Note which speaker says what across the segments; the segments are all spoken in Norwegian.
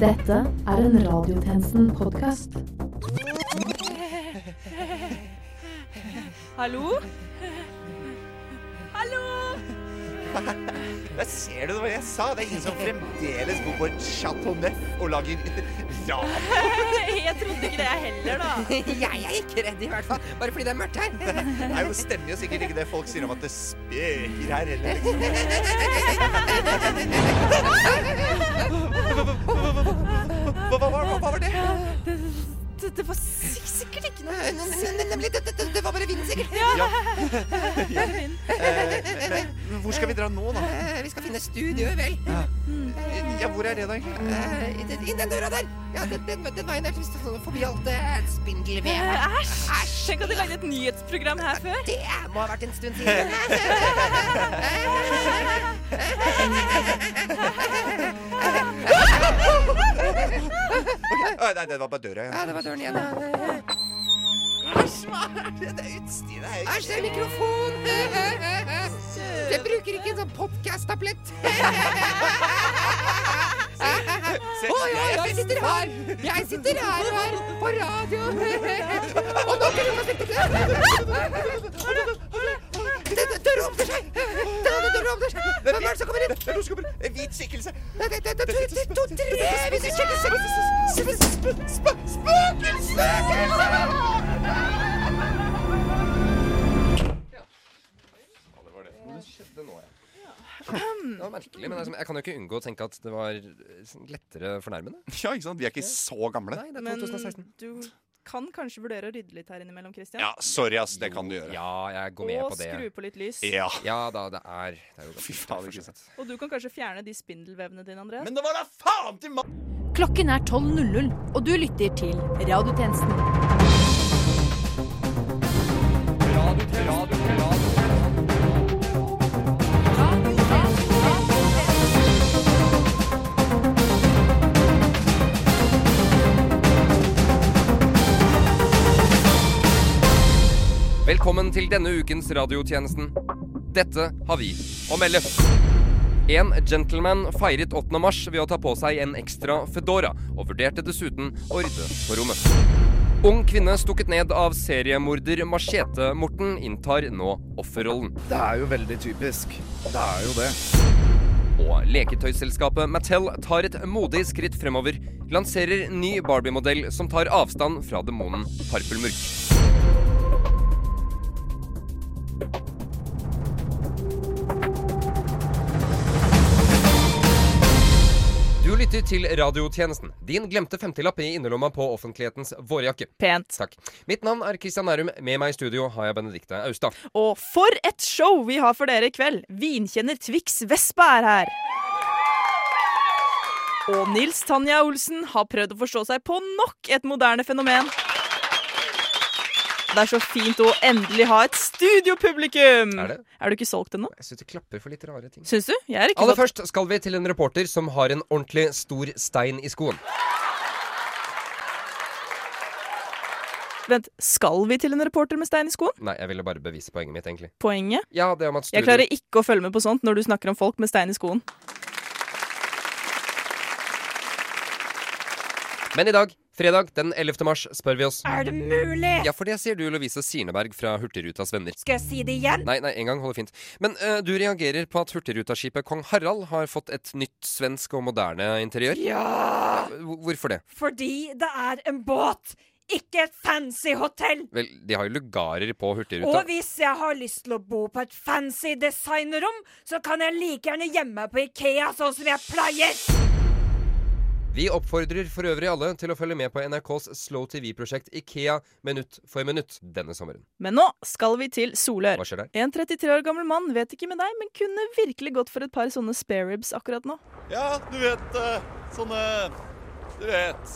Speaker 1: Dette er en Radiotjenesten-podkast.
Speaker 2: Hallo? Hallo?
Speaker 3: Der ser du hva jeg sa. Det er ingen som fremdeles bor på et chateau neuf og lager radio.
Speaker 2: Jeg trodde ikke det, jeg heller, da.
Speaker 4: Jeg er ikke redd, i hvert fall. Bare fordi det er mørkt her.
Speaker 3: Nei, Det stemmer jo sikkert ikke det folk sier om at det spøker her heller. Hva, hva, hva, hva var det?
Speaker 2: Det, det var sikkert ikke noe
Speaker 4: Nemlig, det, det, det var bare vind, sikkert.
Speaker 3: Ja. hvor skal vi dra nå, da?
Speaker 4: Eh, Vi skal finne studio, vel.
Speaker 3: Ja, hvor er det, da?
Speaker 4: Eh, i den- døra der. Ja, den, den, den veien der sånn forbi alt det
Speaker 2: spindelvevet. Æsj! Tenk at de lagde et nyhetsprogram her før.
Speaker 4: Det må ha vært en stund siden.
Speaker 3: Nei, det var bare døra.
Speaker 4: igjen.
Speaker 3: Ja.
Speaker 4: det var døren igjen.
Speaker 3: Æsj, hva er det? Det utstyret her.
Speaker 4: Æsj, det er mikrofon! Jeg bruker ikke en sånn podcast-tablett. Oi, oi,
Speaker 3: jeg er
Speaker 4: jeg sitter her! Jeg sitter her og her på radio. Og nå kan du få sitte Døra åpner seg! Døra åpner seg! Hvem er det som kommer inn?
Speaker 3: Det er noen som. En hvit skikkelse.
Speaker 4: Det er to, to, to, to, tre hvite skikkelser!
Speaker 3: Spøkelse!
Speaker 5: Det skjedde nå, ja. Det var merkelig, men jeg kan jo ikke unngå å tenke at det var lettere fornærmende.
Speaker 3: Ja, ikke sant? Vi er ikke så gamle.
Speaker 5: Nei, det er
Speaker 2: Men
Speaker 5: 2016.
Speaker 2: du kan kanskje vurdere å rydde litt her innimellom, Christian.
Speaker 3: Ja, sorry, ass. Det kan du gjøre.
Speaker 5: Ja, jeg går med
Speaker 2: Og
Speaker 5: på det.
Speaker 2: skru på litt lys.
Speaker 3: Ja.
Speaker 5: Ja da, det er, det er jo
Speaker 3: Fy faen, ikke
Speaker 5: sant.
Speaker 2: Og du kan kanskje fjerne de spindelvevene dine, Andreas.
Speaker 3: Men det var da faen til ma...
Speaker 1: Klokken er 12.00, og du lytter til Radiotjenesten.
Speaker 5: Velkommen til denne ukens radiotjenesten. Dette har vi å melde. En gentleman feiret 8. mars ved å ta på seg en ekstra fedora, og vurderte dessuten å rydde på rommet. Ung kvinne stukket ned av seriemorder Machete-Morten inntar nå offerrollen.
Speaker 6: Det er jo veldig typisk. Det er jo det.
Speaker 5: Og leketøyselskapet Mattel tar et modig skritt fremover. Lanserer ny Barbie-modell som tar avstand fra demonen Parpelmurk. Lytter til radiotjenesten. Din glemte femtilapp i innerlomma på offentlighetens vårjakke.
Speaker 2: Pent.
Speaker 5: Takk. Mitt navn er Christian Nærum. Med meg i studio har jeg Benedikte Austad.
Speaker 2: Og for et show vi har for dere i kveld! Vinkjenner Twix Vespa er her. Og Nils Tanja Olsen har prøvd å forstå seg på nok et moderne fenomen. Det er så fint å endelig ha et studiopublikum!
Speaker 5: Er det?
Speaker 2: Er du ikke solgt ennå?
Speaker 5: Jeg syns du klapper for litt rare ting.
Speaker 2: Syns du? Jeg er ikke
Speaker 5: Aller først skal vi til en reporter som har en ordentlig stor stein i skoen.
Speaker 2: Vent, skal vi til en reporter med stein i skoen?
Speaker 5: Nei, jeg ville bare bevise poenget mitt, egentlig.
Speaker 2: Poenget?
Speaker 5: Ja, det om at
Speaker 2: studier...
Speaker 5: Jeg
Speaker 2: klarer ikke å følge med på sånt når du snakker om folk med stein i skoen.
Speaker 5: Men i dag, fredag den 11. mars, spør vi oss
Speaker 7: Er det mulig?
Speaker 5: Ja, for det sier du, Lovise Sirneberg fra Hurtigrutas venner.
Speaker 7: Skal jeg si det igjen?
Speaker 5: Nei, nei, en gang holder fint. Men uh, du reagerer på at Hurtigruta-skipet Kong Harald har fått et nytt svensk og moderne interiør?
Speaker 7: Ja,
Speaker 5: Hvorfor det?
Speaker 7: fordi det er en båt, ikke et fancy hotell.
Speaker 5: Vel, de har jo lugarer på Hurtigruta.
Speaker 7: Og hvis jeg har lyst til å bo på et fancy designrom, så kan jeg like gjerne gjemme meg på Ikea, sånn som jeg pleier.
Speaker 5: Vi oppfordrer for øvrig alle til å følge med på NRKs Slow TV-prosjekt Ikea minutt for minutt denne sommeren.
Speaker 2: Men nå skal vi til Solør.
Speaker 5: Hva skjer der?
Speaker 2: En 33 år gammel mann vet ikke med deg, men kunne virkelig gått for et par sånne spareribs akkurat nå.
Speaker 8: Ja, du vet eh, Sånne Du vet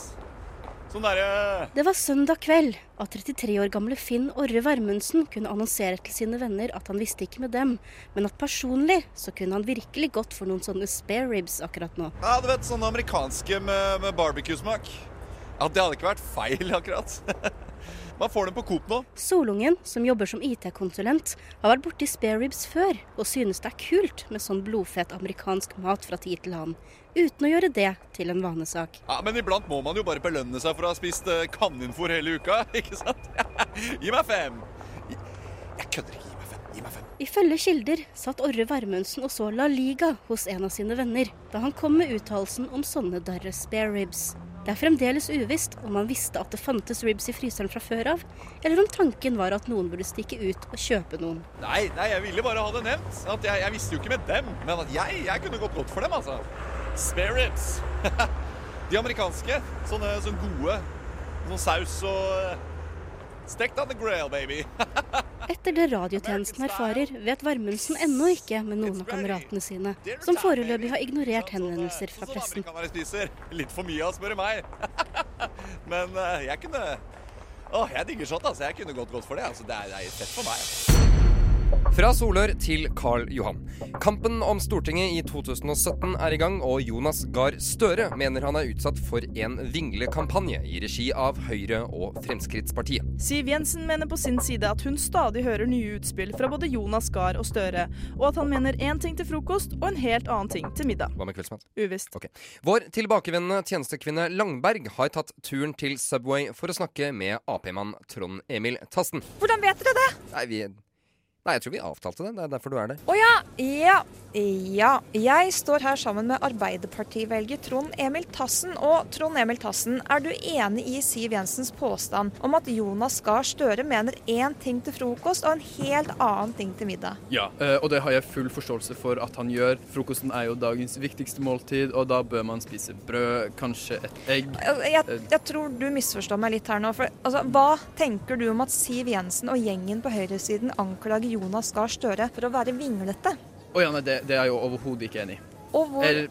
Speaker 8: Sånn derre
Speaker 9: Det var søndag kveld at 33 år gamle Finn Orre Vermundsen kunne annonsere til sine venner at han visste ikke med dem, men at personlig så kunne han virkelig gått for noen sånne spare ribs akkurat nå.
Speaker 8: Ja, du vet sånne amerikanske med, med barbecue-smak. Ja, det hadde ikke vært feil, akkurat. Man får den på Coop nå.
Speaker 9: Solungen, som jobber som IT-konsulent, har vært borti spareribs før, og synes det er kult med sånn blodfett amerikansk mat fra tid til annen, uten å gjøre det til en vanesak.
Speaker 8: Ja, Men iblant må man jo bare belønne seg for å ha spist eh, kaninfôr hele uka, ikke sant? Gi meg fem.
Speaker 3: Jeg kødder ikke. Gi meg fem. Gi meg fem.
Speaker 9: Ifølge kilder satt Orre Vermundsen og så La Liga hos en av sine venner da han kom med uttalelsen om sånne derre spare ribs. Det er fremdeles uvisst om han visste at det fantes ribs i fryseren fra før av, eller om tanken var at noen burde stikke ut og kjøpe noen.
Speaker 8: Nei, nei, jeg ville bare ha det nevnt. At jeg, jeg visste jo ikke med dem, men at jeg, jeg kunne gått godt for dem, altså. Spare ribs. De amerikanske. Sånne sånne gode. Sånn saus og Stekt on the grill, baby.
Speaker 9: Etter det radiotjenesten erfarer, vet Wermundsen ennå ikke med noen av kameratene sine, som foreløpig har ignorert henvendelser fra
Speaker 8: Sånn
Speaker 9: pressen.
Speaker 8: Litt for mye av, spør meg. Men eh, jeg kunne Å, jeg digger shot, altså. Jeg kunne gått godt for det. Altså, det er, det er fett for meg.
Speaker 5: Fra Solør til Karl Johan. Kampen om Stortinget i 2017 er i gang, og Jonas Gahr Støre mener han er utsatt for en vinglekampanje i regi av Høyre og Fremskrittspartiet.
Speaker 2: Siv Jensen mener på sin side at hun stadig hører nye utspill fra både Jonas Gahr og Støre, og at han mener én ting til frokost og en helt annen ting til middag.
Speaker 5: Hva med kveldsmat?
Speaker 2: Uvisst.
Speaker 5: Ok. Vår tilbakevendende tjenestekvinne Langberg har tatt turen til Subway for å snakke med Ap-mann Trond Emil Tassen.
Speaker 7: Hvordan vet dere det?
Speaker 5: Nei, vi Nei, jeg tror vi avtalte det. Det er derfor du er der.
Speaker 7: Å ja. Ja. Ja. Jeg står her sammen med Arbeiderpartivelger Trond Emil Tassen. Og Trond Emil Tassen, er du enig i Siv Jensens påstand om at Jonas Gahr Støre mener én ting til frokost og en helt annen ting til middag?
Speaker 10: Ja, eh, og det har jeg full forståelse for at han gjør. Frokosten er jo dagens viktigste måltid, og da bør man spise brød, kanskje et egg.
Speaker 7: Jeg, jeg tror du misforstår meg litt her nå. For, altså, hva tenker du om at Siv Jensen og gjengen på høyresiden anklager Jonas Gahr Støre for å være vinglete?
Speaker 10: Å ja, nei, det, det er jeg jo overhodet ikke enig i.
Speaker 7: Hvor,
Speaker 10: Eller,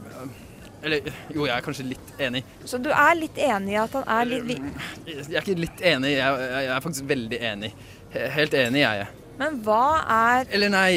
Speaker 10: eller jo, jeg er kanskje litt enig.
Speaker 7: så du er litt enig i at han er litt.
Speaker 10: Jeg er ikke litt enig, jeg, jeg er faktisk veldig enig. Helt enig er jeg.
Speaker 7: Men hva er
Speaker 10: Eller nei,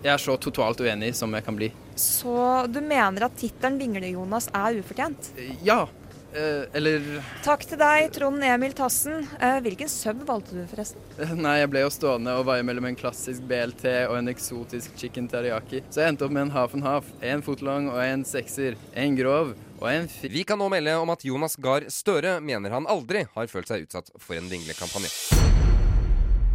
Speaker 10: jeg er så totalt uenig som jeg kan bli.
Speaker 7: Så du mener at tittelen Vingle-Jonas er ufortjent?
Speaker 10: Ja. Eh, Eller
Speaker 7: Takk til deg, Trond Emil Tassen. Eh, Hvilken sub valgte du, forresten?
Speaker 10: Nei, jeg ble jo stående og veie mellom en klassisk BLT og en eksotisk chicken teriyaki. Så jeg endte opp med en half and half. En fotlang og en sekser. En grov og en fi...
Speaker 5: Vi kan nå melde om at Jonas Gahr Støre mener han aldri har følt seg utsatt for en vinglekampanje.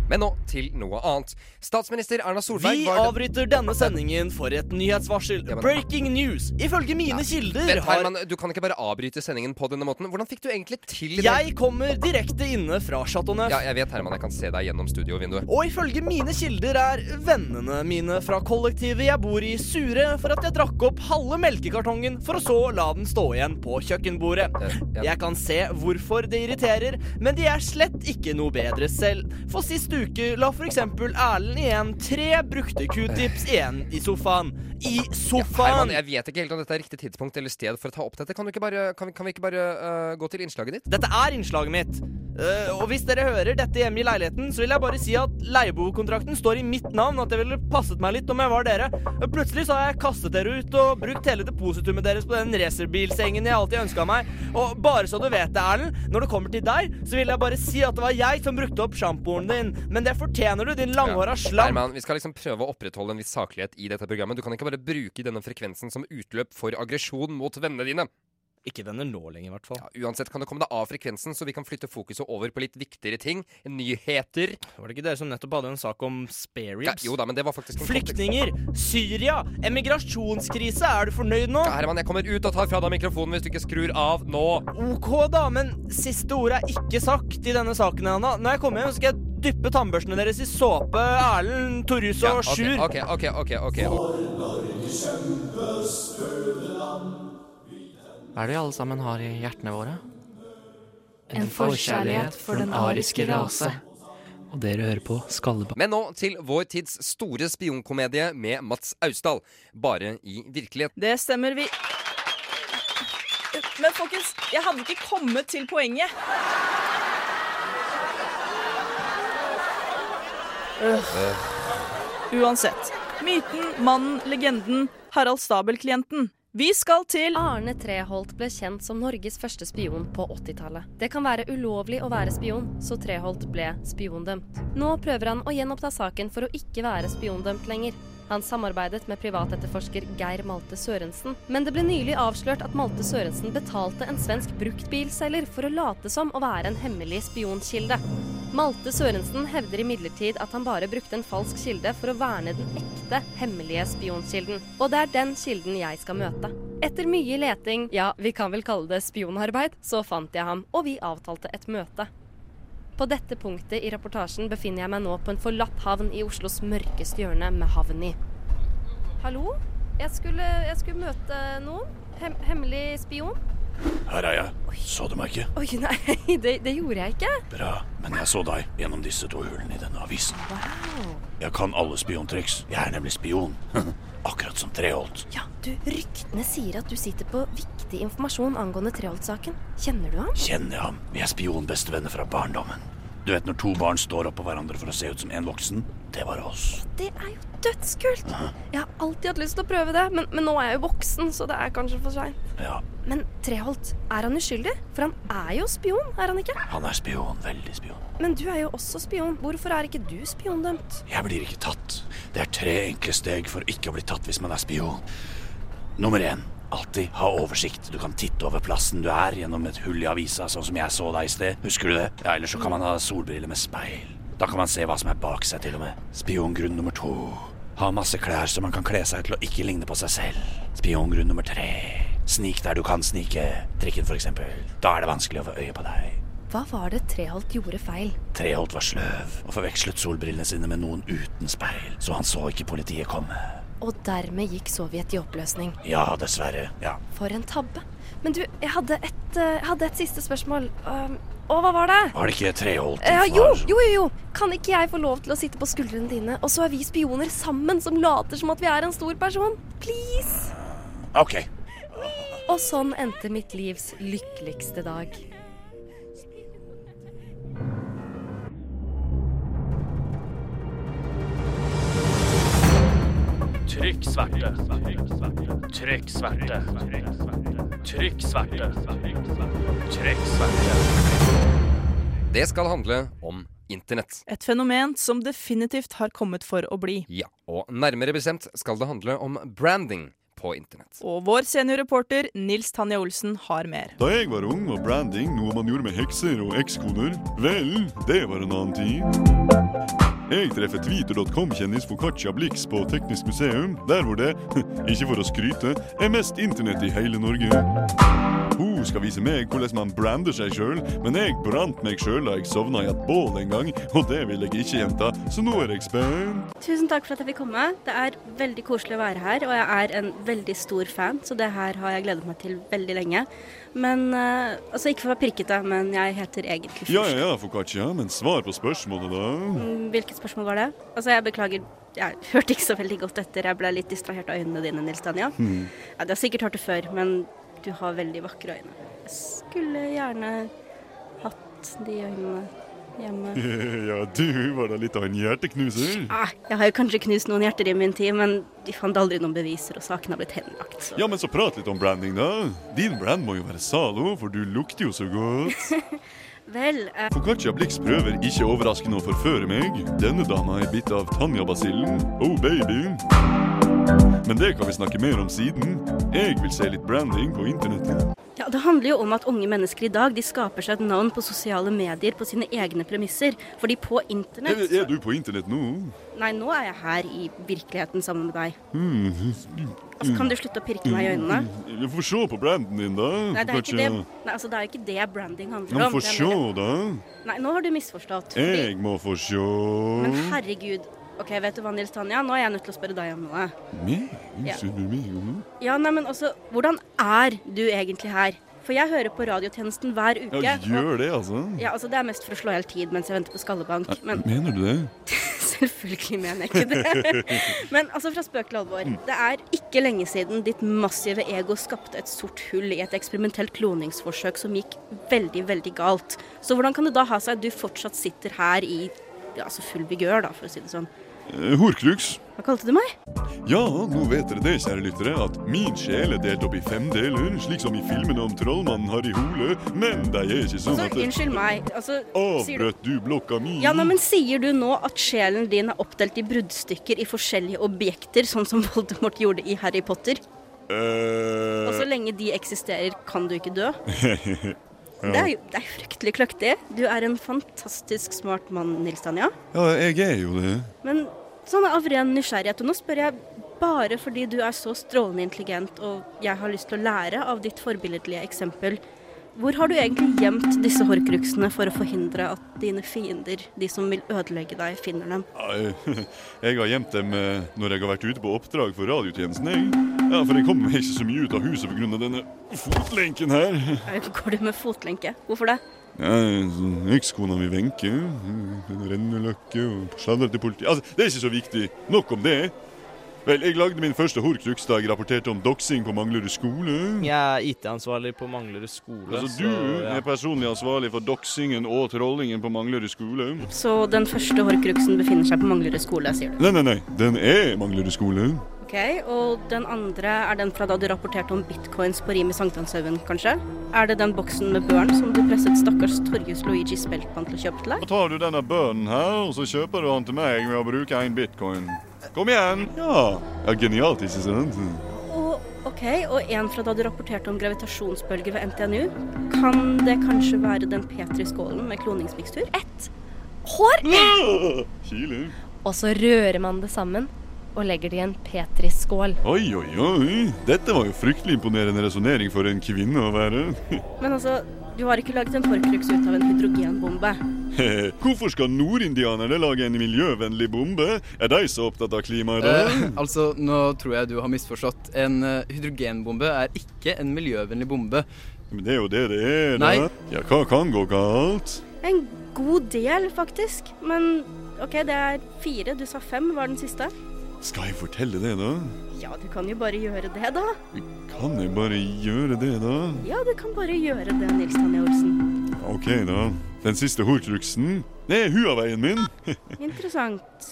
Speaker 5: Men nå til noe annet. Statsminister Erna Solberg
Speaker 11: Vi
Speaker 5: var Vi
Speaker 11: avbryter denne sendingen for et nyhetsvarsel. Breaking news! Ifølge mine kilder har
Speaker 5: Herman, du kan ikke bare avbryte sendingen på denne måten. Hvordan fikk du egentlig til det?
Speaker 11: Jeg kommer direkte inne fra Chateau Neuf.
Speaker 5: Ja, jeg vet, Herman. Jeg kan se deg gjennom studiovinduet.
Speaker 11: Og ifølge mine kilder er vennene mine fra kollektivet jeg bor i, sure for at jeg drakk opp halve melkekartongen for å så la den stå igjen på kjøkkenbordet. Jeg kan se hvorfor det irriterer, men de er slett ikke noe bedre selv. For sist uke la for eksempel Erlend igjen tre brukte q-tips igjen i sofaen. I sofaen!
Speaker 5: Herman, jeg vet ikke helt om dette er riktig tidspunkt eller sted for å ta opp dette. Kan, bare, kan, vi, kan vi ikke bare uh, gå til innslaget ditt?
Speaker 11: Dette er innslaget mitt. Eh, og hvis dere hører dette hjemme i leiligheten, så vil jeg bare si at leieboerkontrakten står i mitt navn, at det ville passet meg litt om jeg var dere. Eh, Plutselig så har jeg kastet dere ut og brukt hele depositumet deres på den racerbilsengen jeg alltid ønska meg. Og bare så du vet det, Erlend, når det kommer til deg, så vil jeg bare si at det var jeg som brukte opp sjampoen din. Men det fortjener du, din langhåra slam.
Speaker 5: Herman, vi skal liksom prøve å opprettholde en viss saklighet i dette programmet. Du kan ikke bare bruke denne frekvensen som utløp for aggresjon mot vennene dine.
Speaker 11: Ikke venner nå lenger, i hvert fall.
Speaker 5: Ja, uansett kan det komme deg av frekvensen, så vi kan flytte fokuset over på litt viktigere ting. Nyheter.
Speaker 11: Var det ikke dere som nettopp hadde en sak om spareribs?
Speaker 5: Ja, jo da, men det var faktisk en.
Speaker 11: Flyktninger! Syria! Emigrasjonskrise! Er du fornøyd nå?
Speaker 5: Ja, Herman, jeg kommer ut og tar fra deg mikrofonen hvis du ikke skrur av nå.
Speaker 11: OK, da, men siste ord er ikke sagt i denne saken Anna. Når jeg kommer hjem, skal jeg dyppe tannbørstene deres i såpe. Erlend, Torjus
Speaker 5: Ja,
Speaker 11: okay,
Speaker 5: ok,
Speaker 11: Sjur.
Speaker 5: ok, ok, ok, ok.
Speaker 12: Hva er det vi alle sammen har i hjertene våre?
Speaker 13: En forkjærlighet for den ariske rase.
Speaker 12: Og dere hører på Skalleba...
Speaker 5: Men nå til vår tids store spionkomedie med Mats Austdal. Bare i virkelighet.
Speaker 2: Det stemmer, vi Men folkens, jeg hadde ikke kommet til poenget. Øh. Uansett. Myten, mannen, legenden, Harald Stabel-klienten. Vi skal til
Speaker 14: Arne Treholt ble kjent som Norges første spion på 80-tallet. Det kan være ulovlig å være spion, så Treholt ble spiondømt. Nå prøver han å gjenoppta saken for å ikke være spiondømt lenger. Han samarbeidet med privatetterforsker Geir Malte Sørensen, men det ble nylig avslørt at Malte Sørensen betalte en svensk bruktbilselger for å late som å være en hemmelig spionkilde. Malte Sørensen hevder imidlertid at han bare brukte en falsk kilde for å verne den ekte, hemmelige spionkilden. Og det er den kilden jeg skal møte. Etter mye leting, ja, vi kan vel kalle det spionarbeid, så fant jeg ham, og vi avtalte et møte. På dette punktet i reportasjen befinner jeg meg nå på en forlatt havn i Oslos mørkeste hjørne med havn i. Hallo? Jeg skulle, jeg skulle møte noen. Hem hemmelig spion.
Speaker 15: Her er jeg. Så du meg ikke?
Speaker 14: Oi, nei, det, det gjorde jeg ikke.
Speaker 15: Bra, men jeg så deg gjennom disse to hullene i denne avisen.
Speaker 14: Wow.
Speaker 15: Jeg kan alle spiontriks. Jeg er nemlig spion. Akkurat som Treholt.
Speaker 14: Ja, du, ryktene sier at du sitter på viktig informasjon angående Treholt-saken. Kjenner du ham?
Speaker 15: Kjenner jeg ham. Vi er spionbestevenner fra barndommen. Du vet når to barn står oppå hverandre for å se ut som en voksen? Det var oss.
Speaker 14: Det er jo dødskult! Jeg har alltid hatt lyst til å prøve det, men, men nå er jeg jo voksen, så det er kanskje for seint.
Speaker 15: Ja,
Speaker 14: Men Treholt, er han uskyldig? For han er jo spion, er han ikke?
Speaker 15: han er spion. Veldig spion.
Speaker 14: Men du er jo også spion. Hvorfor er ikke du spiondømt?
Speaker 15: Jeg blir ikke tatt. Det er tre enkle steg for ikke å bli tatt hvis man er spion. Nummer én. Alltid ha oversikt. Du kan titte over plassen du er gjennom et hull i avisa, sånn som jeg så deg i sted. Husker du det? Ja, Eller så kan man ha solbriller med speil. Da kan man se hva som er bak seg, til og med. Spiongrunn nummer to. Ha masse klær så man kan kle seg til å ikke ligne på seg selv. Spiongrunn nummer tre. Snik der du kan snike. Trikken, eksempel. Da er det vanskelig å få øye på deg.
Speaker 14: Hva var det Treholt gjorde feil?
Speaker 15: Treholt var sløv og forvekslet solbrillene sine med noen uten speil, så han så ikke politiet komme.
Speaker 14: Og dermed gikk Sovjet i oppløsning.
Speaker 15: Ja, dessverre. Ja.
Speaker 14: For en tabbe. Men du, jeg hadde et, eh, jeg hadde et siste spørsmål. Um, og hva var det?
Speaker 15: Var det ikke Treholt?
Speaker 14: Uh, jo, jo, jo, jo! Kan ikke jeg få lov til å sitte på skuldrene dine, og så er vi spioner sammen som later som at vi er en stor person? Please!
Speaker 15: OK.
Speaker 14: Og sånn endte mitt livs lykkeligste dag.
Speaker 16: Trykk sverte. Trykk sverte. Trykk sverte. Trykk sverte.
Speaker 5: Det skal handle om internett.
Speaker 2: Et fenomen som definitivt har kommet for å bli.
Speaker 5: Ja, og nærmere bestemt skal det handle om branding på internett.
Speaker 2: Og vår seniorreporter Nils Tanja Olsen har mer.
Speaker 17: Da jeg var ung, var branding noe man gjorde med hekser og ekskoner. Vel, det var en annen tid. Jeg treffer Twitter.com-kjendis Foccaccia Blix på Teknisk museum, der hvor det, ikke for å skryte, er mest internett i hele Norge. Hun skal vise meg hvordan man brander seg sjøl, men jeg brant meg sjøl da jeg sovna i et bål en gang, og det vil jeg ikke gjenta, så nå er jeg spent.
Speaker 9: Tusen takk for at jeg fikk komme. Det er veldig koselig å være her, og jeg er en veldig stor fan, så det her har jeg gledet meg til veldig lenge. Men eh, altså ikke for å være pirkete, men jeg heter egentlig Fyrst.
Speaker 17: Ja, ja, ja, Foccaccia, men svar på spørsmålet, da.
Speaker 9: Mm, Hvilket spørsmål var det? Altså, jeg beklager, jeg hørte ikke så veldig godt etter. Jeg ble litt distrahert av øynene dine, Nils Tanja.
Speaker 17: Mm.
Speaker 9: Ja, du har sikkert hørt det før, men du har veldig vakre øyne. Jeg skulle gjerne hatt de øynene hjemme.
Speaker 17: Ja, du var da litt av en hjerteknuser.
Speaker 9: Ah, jeg har jo kanskje knust noen hjerter i min tid, men de fant aldri noen beviser, og saken har blitt henlagt. Så.
Speaker 17: Ja, men så prat litt om branding, da. Din brand må jo være Zalo, for du lukter jo så godt.
Speaker 9: Vel, eh,
Speaker 17: Foccaccia Blix prøver ikke overraskende å forføre meg. Denne dama er bitt av Tanja-basillen. Oh, baby. Men det kan vi snakke mer om siden. Jeg vil se litt branding på internettet.
Speaker 9: ja, det handler jo om at unge mennesker i dag de skaper seg et navn på sosiale medier på sine egne premisser. Fordi på internett
Speaker 17: Er, er du på internett nå?
Speaker 9: Nei, nå er jeg her i virkeligheten sammen med deg.
Speaker 17: Mm.
Speaker 9: Altså, Kan du slutte å pirke meg i øynene?
Speaker 17: Vi får se på branden din, da.
Speaker 9: Nei, det er ikke det, nei, altså, det er ikke det branding handler om.
Speaker 17: få se, da.
Speaker 9: Nei, nå har du misforstått. Fordi,
Speaker 17: Jeg må få se.
Speaker 9: men herregud. Ok, vet du hva, Nils Tanja? Nå er jeg nødt til å spørre deg om noe.
Speaker 17: Meg?
Speaker 9: Ja.
Speaker 17: Spør du meg noe?
Speaker 9: Ja, nei, men også, hvordan er du egentlig her? For jeg hører på radiotjenesten hver uke.
Speaker 17: Ja, gjør det, altså.
Speaker 9: Ja, altså Det er mest for å slå i hjel tid mens jeg venter på skallebank. Men
Speaker 17: Mener du det?
Speaker 9: selvfølgelig mener jeg ikke det. Men altså, fra spøk til alvor. Det er ikke lenge siden ditt massive ego skapte et sort hull i et eksperimentelt kloningsforsøk som gikk veldig, veldig galt. Så hvordan kan det da ha seg at du fortsatt sitter her i ja, altså full vigør, da, for å si det sånn?
Speaker 17: Eh, Horcrux.
Speaker 9: Hva kalte du meg?
Speaker 17: Ja, nå vet dere det, kjære lyttere, at min sjel er delt opp i fem deler, slik som i filmene om trollmannen Harry Hole, men de er ikke sånn
Speaker 9: Altså,
Speaker 17: at det-
Speaker 9: unnskyld meg. Altså, sier du
Speaker 17: Avbrøt du blokka mi?
Speaker 9: ja, nei, men Sier du nå at sjelen din er oppdelt i bruddstykker i forskjellige objekter, sånn som Voldemort gjorde i Harry Potter? Og så lenge de eksisterer, kan du ikke dø?
Speaker 17: ja.
Speaker 9: Det er jo det er fryktelig kløktig. Du er en fantastisk smart mann, Nils Tanja.
Speaker 17: ja, jeg er jo det.
Speaker 9: Men sånn av ren nysgjerrighet, og nå spør jeg bare fordi du er så strålende intelligent og jeg har lyst til å lære av ditt forbilledlige eksempel. Hvor har du egentlig gjemt disse horcruxene for å forhindre at dine fiender, de som vil ødelegge deg, finner dem?
Speaker 17: Jeg har gjemt dem eh, når jeg har vært ute på oppdrag for radiotjenesten. Jeg. Ja, For jeg kommer meg ikke så mye ut av huset pga. denne fotlenken her.
Speaker 9: Går du med fotlenke? Hvorfor det?
Speaker 17: Ja, Ekskona mi Wenche. Renneløkke og sladrer til politiet. Altså, det er ikke så viktig. Nok om det. Vel, jeg lagde min første horcrux da jeg rapporterte om doxing på Manglerud skole.
Speaker 11: Jeg er IT-ansvarlig på Manglerud skole.
Speaker 17: Altså,
Speaker 11: så,
Speaker 17: du
Speaker 11: ja.
Speaker 17: er personlig ansvarlig for doxingen og trollingen på Manglerud skole.
Speaker 9: Så den første horcruxen befinner seg på Manglerud skole, sier du?
Speaker 17: Nei, nei, nei. Den er Manglerud skole.
Speaker 9: Ok, Og den andre er den fra da du rapporterte om bitcoins på Rim i Sankthanshaugen, kanskje? Er det den boksen med børn som du presset stakkars Torjus Luigi Speltmann til å kjøpe til deg?
Speaker 17: Da tar du denne børnen her, og så kjøper du han til meg ved å bruke en bitcoin. Kom igjen! Ja, ja genialt, ikke sant?
Speaker 9: Og, ok, og en fra da du rapporterte om gravitasjonsbølger ved NTNU. Kan det kanskje være den Petri-skålen med kloningsmikstur? Ett hår!
Speaker 17: Kile.
Speaker 14: Og så rører man det sammen og legger det i en Petri-skål.
Speaker 17: Oi, oi, oi. Dette var jo fryktelig imponerende resonnering for en kvinne å være.
Speaker 9: Men altså, du har ikke laget en horcrux ut av en hydrogenbombe.
Speaker 17: Hvorfor skal nordindianerne lage en miljøvennlig bombe? Er de så opptatt av klimaet da?
Speaker 10: Eh, altså, nå tror jeg du har misforstått. En eh, hydrogenbombe er ikke en miljøvennlig bombe.
Speaker 17: Men det er jo det det er, da.
Speaker 10: Nei.
Speaker 17: Ja, hva kan gå galt?
Speaker 9: En god del, faktisk. Men ok, det er fire. Du sa fem var den siste.
Speaker 17: Skal jeg fortelle det, da?
Speaker 9: Ja, du kan jo bare gjøre det, da.
Speaker 17: Kan jeg bare gjøre det, da?
Speaker 9: Ja, du kan bare gjøre det, Nils Tanja Olsen.
Speaker 17: OK, da. Den siste horcruxen, det er Huaveien min.
Speaker 9: Interessant.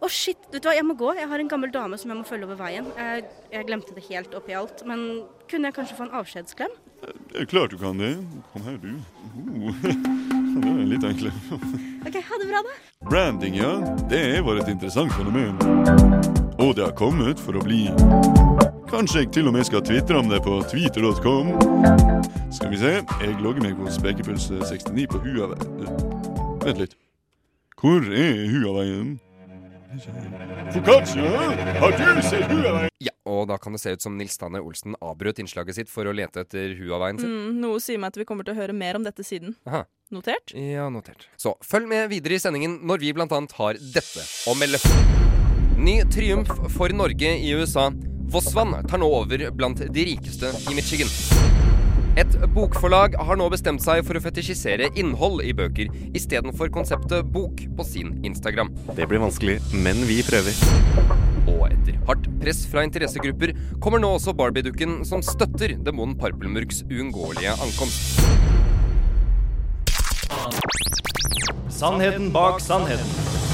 Speaker 9: Å, shit. Vet du hva, jeg må gå. Jeg har en gammel dame som jeg må følge over veien. Jeg, jeg glemte det helt oppi alt. Men kunne jeg kanskje få en avskjedsklem?
Speaker 17: Er klart du kan det. Kom her, du. Uh, Det er litt enklere.
Speaker 9: OK, ha det bra, da.
Speaker 17: Branding, ja. Det var et interessant fenomen. Og det har kommet for å bli. Kanskje jeg til og med skal tvitre om det på twitter.com. Skal vi se. Jeg logger meg på Spekepuls69 på Huaveien. Vent litt. Hvor er Huaveien?
Speaker 5: Ja, og da kan det se ut som Nils Tanne Olsen avbrøt innslaget sitt for å lete etter Huaveien sin.
Speaker 2: Mm, noe sier meg at vi kommer til å høre mer om dette siden.
Speaker 5: Aha.
Speaker 2: Notert?
Speaker 5: Ja, notert. Så følg med videre i sendingen når vi blant annet har dette å melde. Ny triumf for Norge i USA. Vossvann tar nå over blant de rikeste i Michigan. Et bokforlag har nå bestemt seg for å fetisjisere innhold i bøker istedenfor konseptet bok på sin Instagram.
Speaker 18: Det blir vanskelig, men vi prøver.
Speaker 5: Og etter hardt press fra interessegrupper kommer nå også Barbie-dukken som støtter demonen Parpelmurks uunngåelige ankomst.
Speaker 16: Sannheten bak sannheten.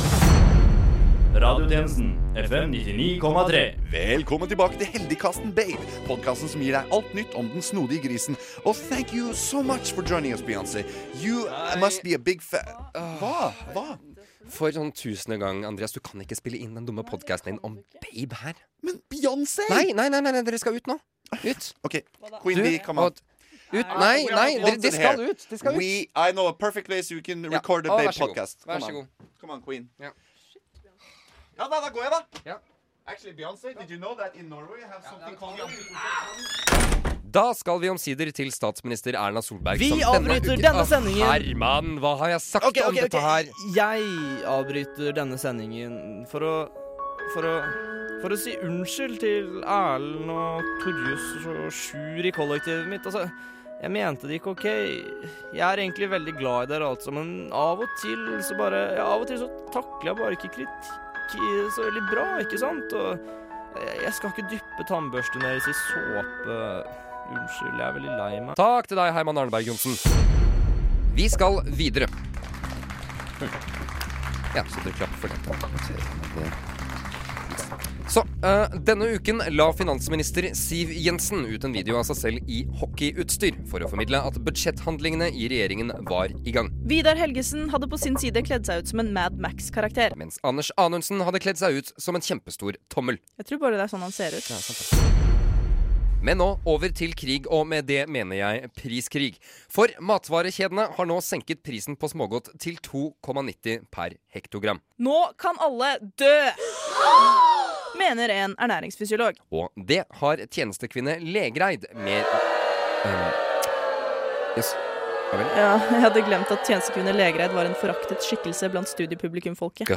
Speaker 16: Radiotjenesten FM 99,3.
Speaker 3: Velkommen tilbake til Heldigkasten Babe, podkasten som gir deg alt nytt om den snodige grisen. Og thank you so much for joining us, Beyoncé. You must be a big fan Hva? Hva?
Speaker 5: For sånn tusende gang, Andreas, du kan ikke spille inn den dumme podkasten din om Babe her.
Speaker 3: Men Beyoncé!
Speaker 5: Nei, nei, nei, nei, dere skal ut nå. Ut.
Speaker 3: OK. Queen
Speaker 5: Du,
Speaker 3: Bee, come on.
Speaker 5: Ut. Nei, nei, de, de skal ut. De skal ut.
Speaker 3: We, I know a perfect place you can
Speaker 5: Ja.
Speaker 3: record a Babe podcast.
Speaker 5: Vær så god.
Speaker 3: Come on, Queen.
Speaker 5: Ja.
Speaker 3: Ja da, da går jeg, da.
Speaker 5: Ja.
Speaker 3: Actually, Beyonce, did you know that in Norway you have something called
Speaker 5: Da skal vi omsider til statsminister Erna Solberg.
Speaker 11: Vi
Speaker 5: som
Speaker 11: avbryter denne,
Speaker 5: denne
Speaker 11: sendingen.
Speaker 5: Herman, hva har jeg sagt
Speaker 11: okay,
Speaker 5: om
Speaker 11: ok,
Speaker 5: dette her?
Speaker 11: Jeg avbryter denne sendingen for å For å For å si unnskyld til Erlend og Torjus og Sjur i kollektivet mitt. Altså, jeg mente det ikke OK. Jeg er egentlig veldig glad i dere, altså, men av og til så bare ja, Av og til så takler jeg bare ikke kritikk så veldig bra, ikke sant? Og jeg skal ikke dyppe tannbørsten deres i såpe. Unnskyld, jeg er veldig lei meg.
Speaker 5: Takk til deg, Herman Arneberg Johnsen. Vi skal videre. Ja, så dere klapper for det. Så, uh, denne uken la finansminister Siv Jensen ut en video av seg selv i hockeyutstyr for å formidle at budsjetthandlingene i regjeringen var i gang.
Speaker 2: Vidar Helgesen hadde på sin side kledd seg ut som en Mad Max-karakter.
Speaker 5: Mens Anders Anundsen hadde kledd seg ut som en kjempestor tommel.
Speaker 2: Jeg tror bare det er sånn han ser ut.
Speaker 5: Ja, sant det. Men nå over til krig, og med det mener jeg priskrig. For matvarekjedene har nå senket prisen på smågodt til 2,90 per hektogram.
Speaker 2: Nå kan alle dø! Mener en ernæringsfysiolog.
Speaker 5: Og det har tjenestekvinne Legreid mer um, Yes. Ja vel?
Speaker 2: Ja, jeg hadde glemt at tjenestekvinne Legreid var en foraktet skikkelse blant studiepublikumfolket.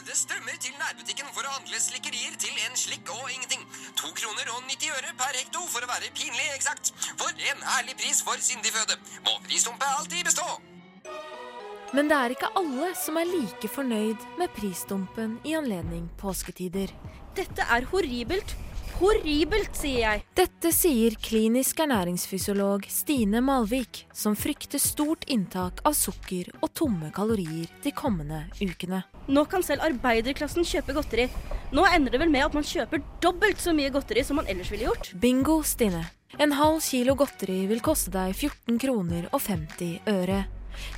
Speaker 19: Garde strømmer til nærbutikken for å handle slikkerier til en slikk og ingenting. To kroner og 90 øre per hekto for å være pinlig eksakt. For en ærlig pris for syndig føde. Må prisdumpet alltid bestå.
Speaker 13: Men det er ikke alle som er like fornøyd med prisdumpen i anledning påsketider.
Speaker 9: Dette er horribelt. Horribelt, sier jeg.
Speaker 13: Dette sier klinisk ernæringsfysiolog Stine Malvik, som frykter stort inntak av sukker og tomme kalorier de kommende ukene.
Speaker 9: Nå kan selv arbeiderklassen kjøpe godteri. Nå ender det vel med at man kjøper dobbelt så mye godteri som man ellers ville gjort.
Speaker 13: Bingo, Stine. En halv kilo godteri vil koste deg 14 kroner og 50 øre.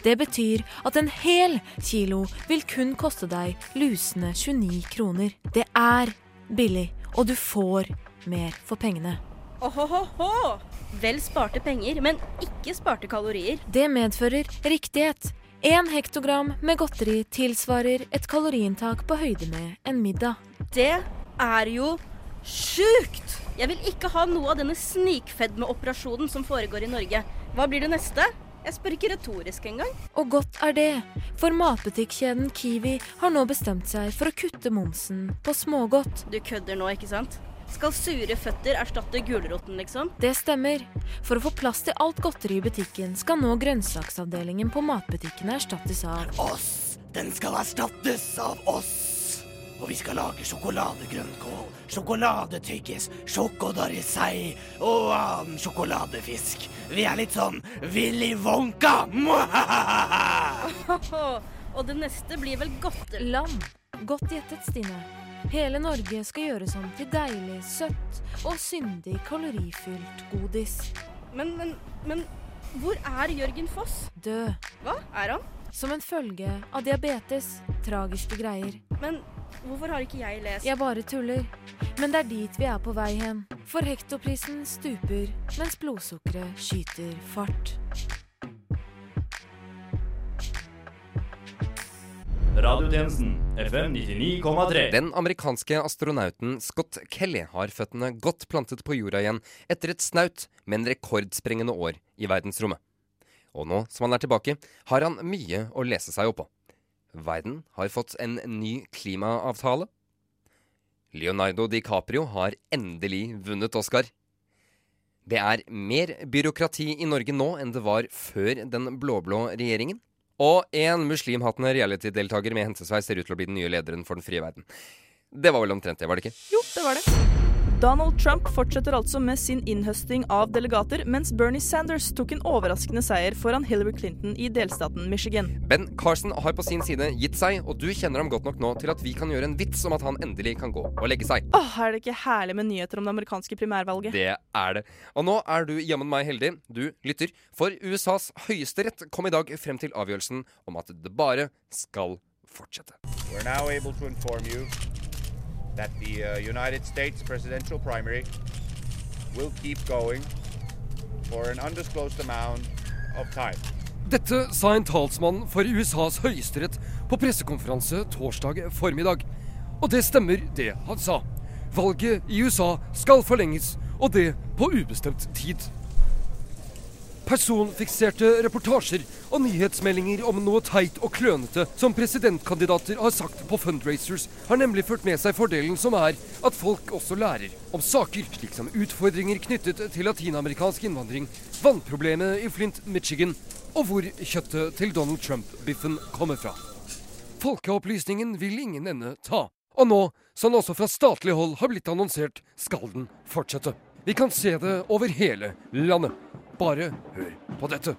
Speaker 13: Det betyr at en hel kilo vil kun koste deg lusende 29 kroner. Det er billig, og du får mer for pengene.
Speaker 9: Ohohoho! Vel sparte penger, men ikke sparte kalorier.
Speaker 13: Det medfører riktighet. Én hektogram med godteri tilsvarer et kaloriinntak på høyde med en middag.
Speaker 9: Det er jo sjukt! Jeg vil ikke ha noe av denne snikfedmeoperasjonen som foregår i Norge. Hva blir det neste? Jeg spør ikke retorisk engang.
Speaker 13: Og godt er det, for matbutikkjeden Kiwi har nå bestemt seg for å kutte momsen på smågodt.
Speaker 9: Du kødder nå, ikke sant? Skal sure føtter erstatte gulroten, liksom?
Speaker 13: Det stemmer. For å få plass til alt godteri i butikken skal nå grønnsaksavdelingen på matbutikkene erstattes av
Speaker 15: Oss! Den skal erstattes av oss! Og vi skal lage sjokoladegrønnkål, sjokoladetyggis, sjokodarisei og annen sjokoladefisk. Vi er litt sånn Willy Wonka!
Speaker 9: Og det neste blir vel godt
Speaker 13: Lam. Godt gjettet, Stine. Hele Norge skal gjøres om til deilig, søtt og syndig kalorifylt godis.
Speaker 9: Men, men, men hvor er Jørgen Foss?
Speaker 13: Død.
Speaker 9: Hva? Er han?
Speaker 13: Som en følge av diabetes. Tragiske greier.
Speaker 9: Men hvorfor har ikke jeg lest
Speaker 13: Jeg bare tuller. Men det er dit vi er på vei hen. For hektoprisen stuper, mens blodsukkeret skyter fart.
Speaker 16: Radiotjenesten FM 99,3.
Speaker 5: Den amerikanske astronauten Scott Kelly har føttene godt plantet på jorda igjen etter et snaut, men rekordsprengende år i verdensrommet. Og nå som han er tilbake, har han mye å lese seg opp på. Verden har fått en ny klimaavtale. Leonardo DiCaprio har endelig vunnet Oscar. Det er mer byråkrati i Norge nå enn det var før den blå-blå regjeringen. Og en muslimhattende reality-deltaker med hentesveis ser ut til å bli den nye lederen for den frie verden. Det var vel omtrent det, var det ikke?
Speaker 2: Jo, det var det. Donald Trump fortsetter altså med sin innhøsting av delegater, mens Bernie Sanders tok en overraskende seier foran Hillary Clinton i delstaten Michigan.
Speaker 5: Ben Carson har på sin side gitt seg, og du kjenner ham godt nok nå til at vi kan gjøre en vits om at han endelig kan gå og legge seg.
Speaker 2: Åh, Er det ikke herlig med nyheter om det amerikanske primærvalget?
Speaker 5: Det er det. Og nå er du jammen meg heldig, du lytter, for USAs høyesterett kom i dag frem til avgjørelsen om at det bare skal fortsette.
Speaker 20: We're now able to inform you that the uh, United States presidential primary will keep going for an undisclosed amount of time.
Speaker 5: Dette sa en talsmann for USAs høyesterett på pressekonferanse torsdag formiddag. Og det stemmer, det han sa. Valget i USA skal forlenges, og det på ubestemt tid. Personfikserte reportasjer og nyhetsmeldinger om noe teit og klønete som presidentkandidater har sagt på fundraisers, har nemlig ført med seg fordelen som er at folk også lærer om saker slik som utfordringer knyttet til latinamerikansk innvandring, vannproblemet i Flint, Michigan, og hvor kjøttet til Donald Trump-biffen kommer fra. Folkeopplysningen vil ingen ende ta. Og nå, som også fra statlig hold har blitt annonsert, skal den fortsette. Vi kan se det over hele landet. Bare hør på dette.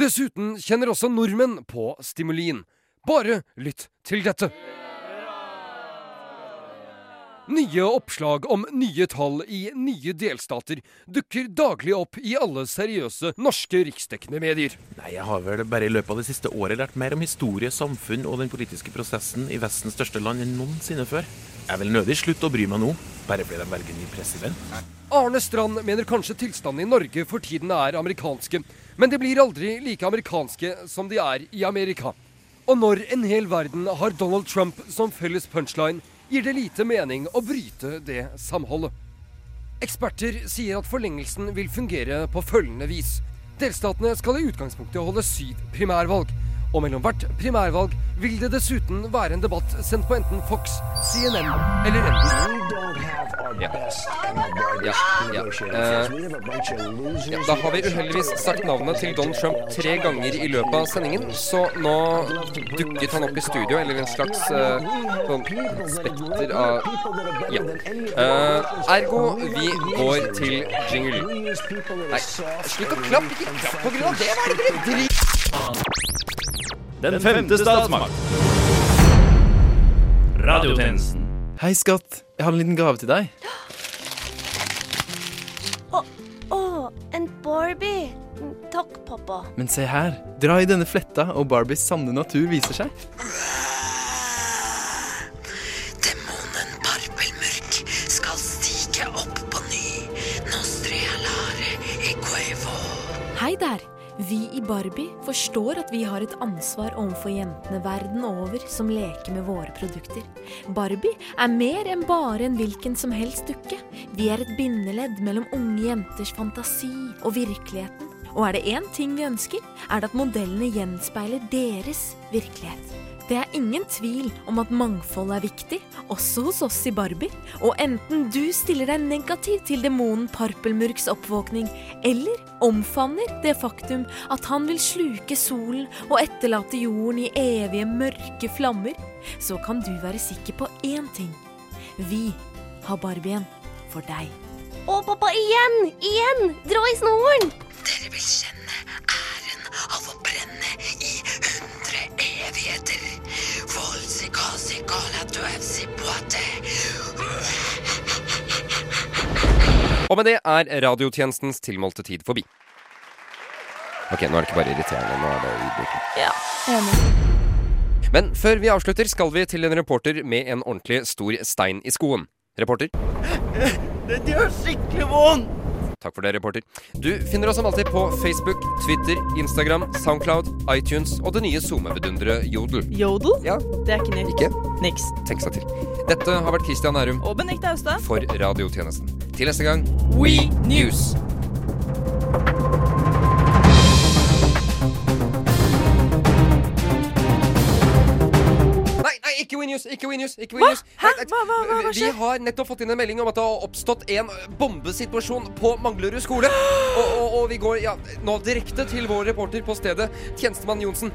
Speaker 5: Dessuten kjenner også nordmenn på stimulien. Bare lytt til dette. Nye oppslag om nye tall i nye delstater dukker daglig opp i alle seriøse norske riksdekkende medier.
Speaker 21: Nei, Jeg har vel bare i løpet av det siste året lært mer om historie, samfunn og den politiske prosessen i Vestens største land enn noensinne før. Jeg vil nødig slutte å bry meg nå, bare fordi de velger ny president.
Speaker 5: Arne Strand mener kanskje tilstanden i Norge for tiden er amerikanske, men de blir aldri like amerikanske som de er i Amerika. Og når en hel verden har Donald Trump som felles punchline, gir det lite mening å bryte det samholdet. Eksperter sier at forlengelsen vil fungere på følgende vis. Delstatene skal i utgangspunktet holde syv primærvalg. Og mellom hvert primærvalg vil det dessuten være en debatt sendt på enten Fox, CNN eller NBC.
Speaker 22: Ja. Ja, ja. Uh, ja. Da har vi uheldigvis sagt navnet til Don Trump tre ganger i løpet av sendingen, så nå dukket han opp i studio, eller en slags uh, spekter av Ja. Uh, ergo, vi går til jingle. Nei, slutt å klappe! Ikke klapp på grunn av det! Hva er det dere driver?
Speaker 16: Den femte statsmakt. Radiotjenesten.
Speaker 10: Hei, skatt. Jeg har en liten gave til deg.
Speaker 23: Å, å, en Barbie. Takk, pappa.
Speaker 10: Men se her. Dra i denne fletta, og Barbies sanne natur viser seg.
Speaker 24: Parpelmørk skal stige opp på ny. Nostrialare equevo.
Speaker 13: Hei der! Vi i Barbie forstår at vi har et ansvar overfor jentene verden over som leker med våre produkter. Barbie er mer enn bare en hvilken som helst dukke. Vi er et bindeledd mellom unge jenters fantasi og virkeligheten. Og er det én ting vi ønsker, er det at modellene gjenspeiler deres virkelighet. Det er ingen tvil om at mangfold er viktig, også hos oss i Barbie. Og enten du stiller deg negativ til demonen Parpelmurks oppvåkning, eller omfavner det faktum at han vil sluke solen og etterlate jorden i evige mørke flammer, så kan du være sikker på én ting. Vi har Barbien for deg.
Speaker 23: Å, pappa, igjen! Igjen! Dra i snoren!
Speaker 24: Dere vil kjenne Volsi kasi kala duevsi boate.
Speaker 5: Og med det er radiotjenestens tilmålte tid forbi. Ok, nå er det ikke bare irriterende, nå er det ydmykende.
Speaker 23: Ja, enig.
Speaker 5: Men før vi avslutter, skal vi til en reporter med en ordentlig stor stein i skoen. Reporter?
Speaker 11: Det gjør skikkelig vondt!
Speaker 5: Takk for det, reporter. Du finner oss som alltid på Facebook, Twitter, Instagram, Soundcloud, iTunes og det nye SoMe-vidunderet Jodel.
Speaker 2: Jodel?
Speaker 5: Ja.
Speaker 2: Det er ikke nytt.
Speaker 5: Ikke?
Speaker 2: Niks.
Speaker 5: Tenk seg til. Dette har vært Christian Nærum
Speaker 2: Og Benedicte Austad.
Speaker 5: for radiotjenesten. Til neste gang
Speaker 2: We
Speaker 5: News. Ikke We Ikke We Ikke
Speaker 2: Hva? Hæ?
Speaker 5: Nei,
Speaker 2: Hva, hva, hva, skjer?
Speaker 5: Vi har nettopp fått inn en melding om at det har oppstått en bombesituasjon på Manglerud skole. Og, og, og vi går ja, nå direkte til vår reporter på stedet, tjenestemann Johnsen.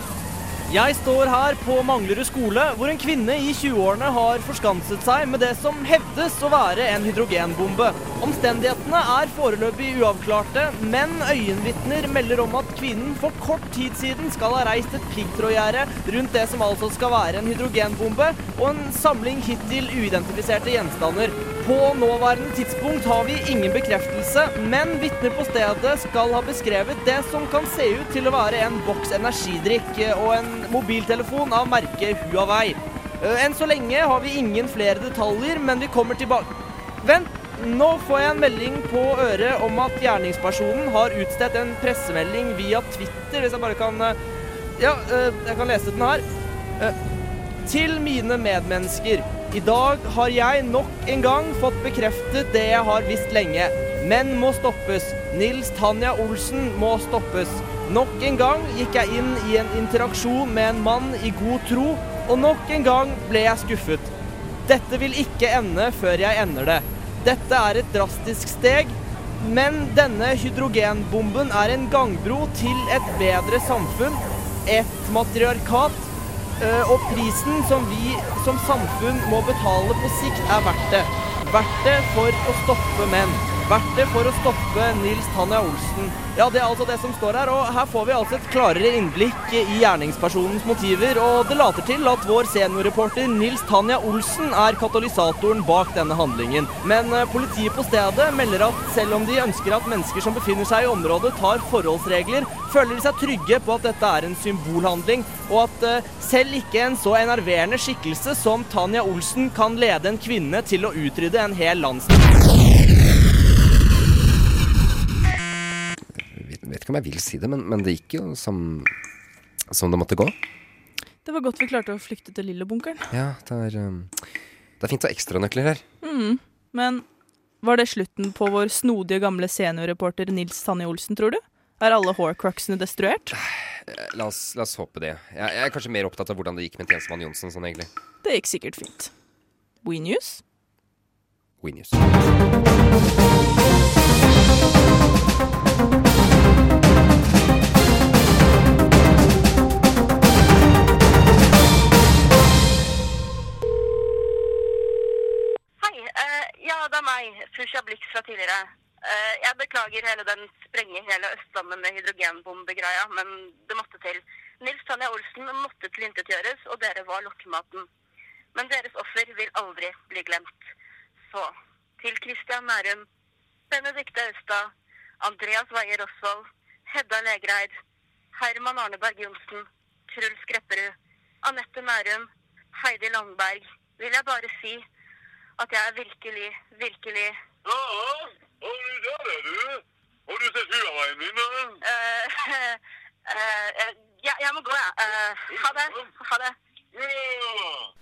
Speaker 11: Jeg står her på Manglerud skole, hvor en kvinne i 20-årene har forskanset seg med det som hevdes å være en hydrogenbombe. Omstendighetene er foreløpig uavklarte, men øyenvitner melder om at kvinnen for kort tid siden skal ha reist et piggtrådgjerde rundt det som altså skal være en hydrogenbombe, og en samling hittil uidentifiserte gjenstander. På nåværende tidspunkt har vi ingen bekreftelse, men vitner på stedet skal ha beskrevet det som kan se ut til å være en boks energidrikk eh, og en mobiltelefon av merket Huawei. Eh, Enn så lenge har vi ingen flere detaljer, men vi kommer tilbake Vent! Nå får jeg en melding på øret om at gjerningspersonen har utstedt en pressemelding via Twitter, hvis jeg bare kan eh, Ja, jeg kan lese den her. Til mine medmennesker. I dag har jeg nok en gang fått bekreftet det jeg har visst lenge. Menn må stoppes. Nils Tanja Olsen må stoppes. Nok en gang gikk jeg inn i en interaksjon med en mann i god tro, og nok en gang ble jeg skuffet. Dette vil ikke ende før jeg ender det. Dette er et drastisk steg, men denne hydrogenbomben er en gangbro til et bedre samfunn, et matriarkat og prisen som vi som samfunn må betale på sikt, er verdt det. Verdt det for å stoppe menn. Verdt det for å stoppe Nils Tanja Olsen. Ja, det er altså det som står her, og her får vi altså et klarere innblikk i gjerningspersonens motiver, og det later til at vår seniorreporter Nils Tanja Olsen er katalysatoren bak denne handlingen. Men eh, politiet på stedet melder at selv om de ønsker at mennesker som befinner seg i området tar forholdsregler, føler de seg trygge på at dette er en symbolhandling, og at eh, selv ikke en så enerverende skikkelse som Tanja Olsen kan lede en kvinne til å utrydde en hel landsdel.
Speaker 5: Vet ikke om jeg vil si det, men, men det gikk jo som, som det måtte gå.
Speaker 2: Det var godt vi klarte å flykte til Lillebunkeren.
Speaker 5: Ja, det er, um, det er fint å ha ekstranøkler her.
Speaker 2: Mm. Men var det slutten på vår snodige gamle seniorreporter Nils Tanje Olsen, tror du? Er alle horcruxene destruert?
Speaker 5: Eh, La oss, la oss håpe det. Jeg, jeg er kanskje mer opptatt av hvordan det gikk med tjenestemann Johnsen sånn egentlig.
Speaker 2: Det gikk sikkert fint. We News?
Speaker 5: We News.
Speaker 25: Hele den sprenge hele Østlandet med hydrogenbombegreia, men det måtte til. Nils Tanja Olsen måtte tilintetgjøres, og dere var lokkematen. Men deres offer vil aldri bli glemt. Så til Christian Nærum, Benedikte Austad, Andreas Weier Rosvold, Hedda Legreid, Herman Arneberg Johnsen, Truls Grepperud, Anette Nærum, Heidi Landberg, vil jeg bare si at jeg er virkelig, virkelig
Speaker 17: Ja, og der er du. Har du sett hua veien min? Uh,
Speaker 25: eh, uh, eh, eh, ja, jeg må gå, jeg. Ja. ha det. Ha det.
Speaker 17: Yeah.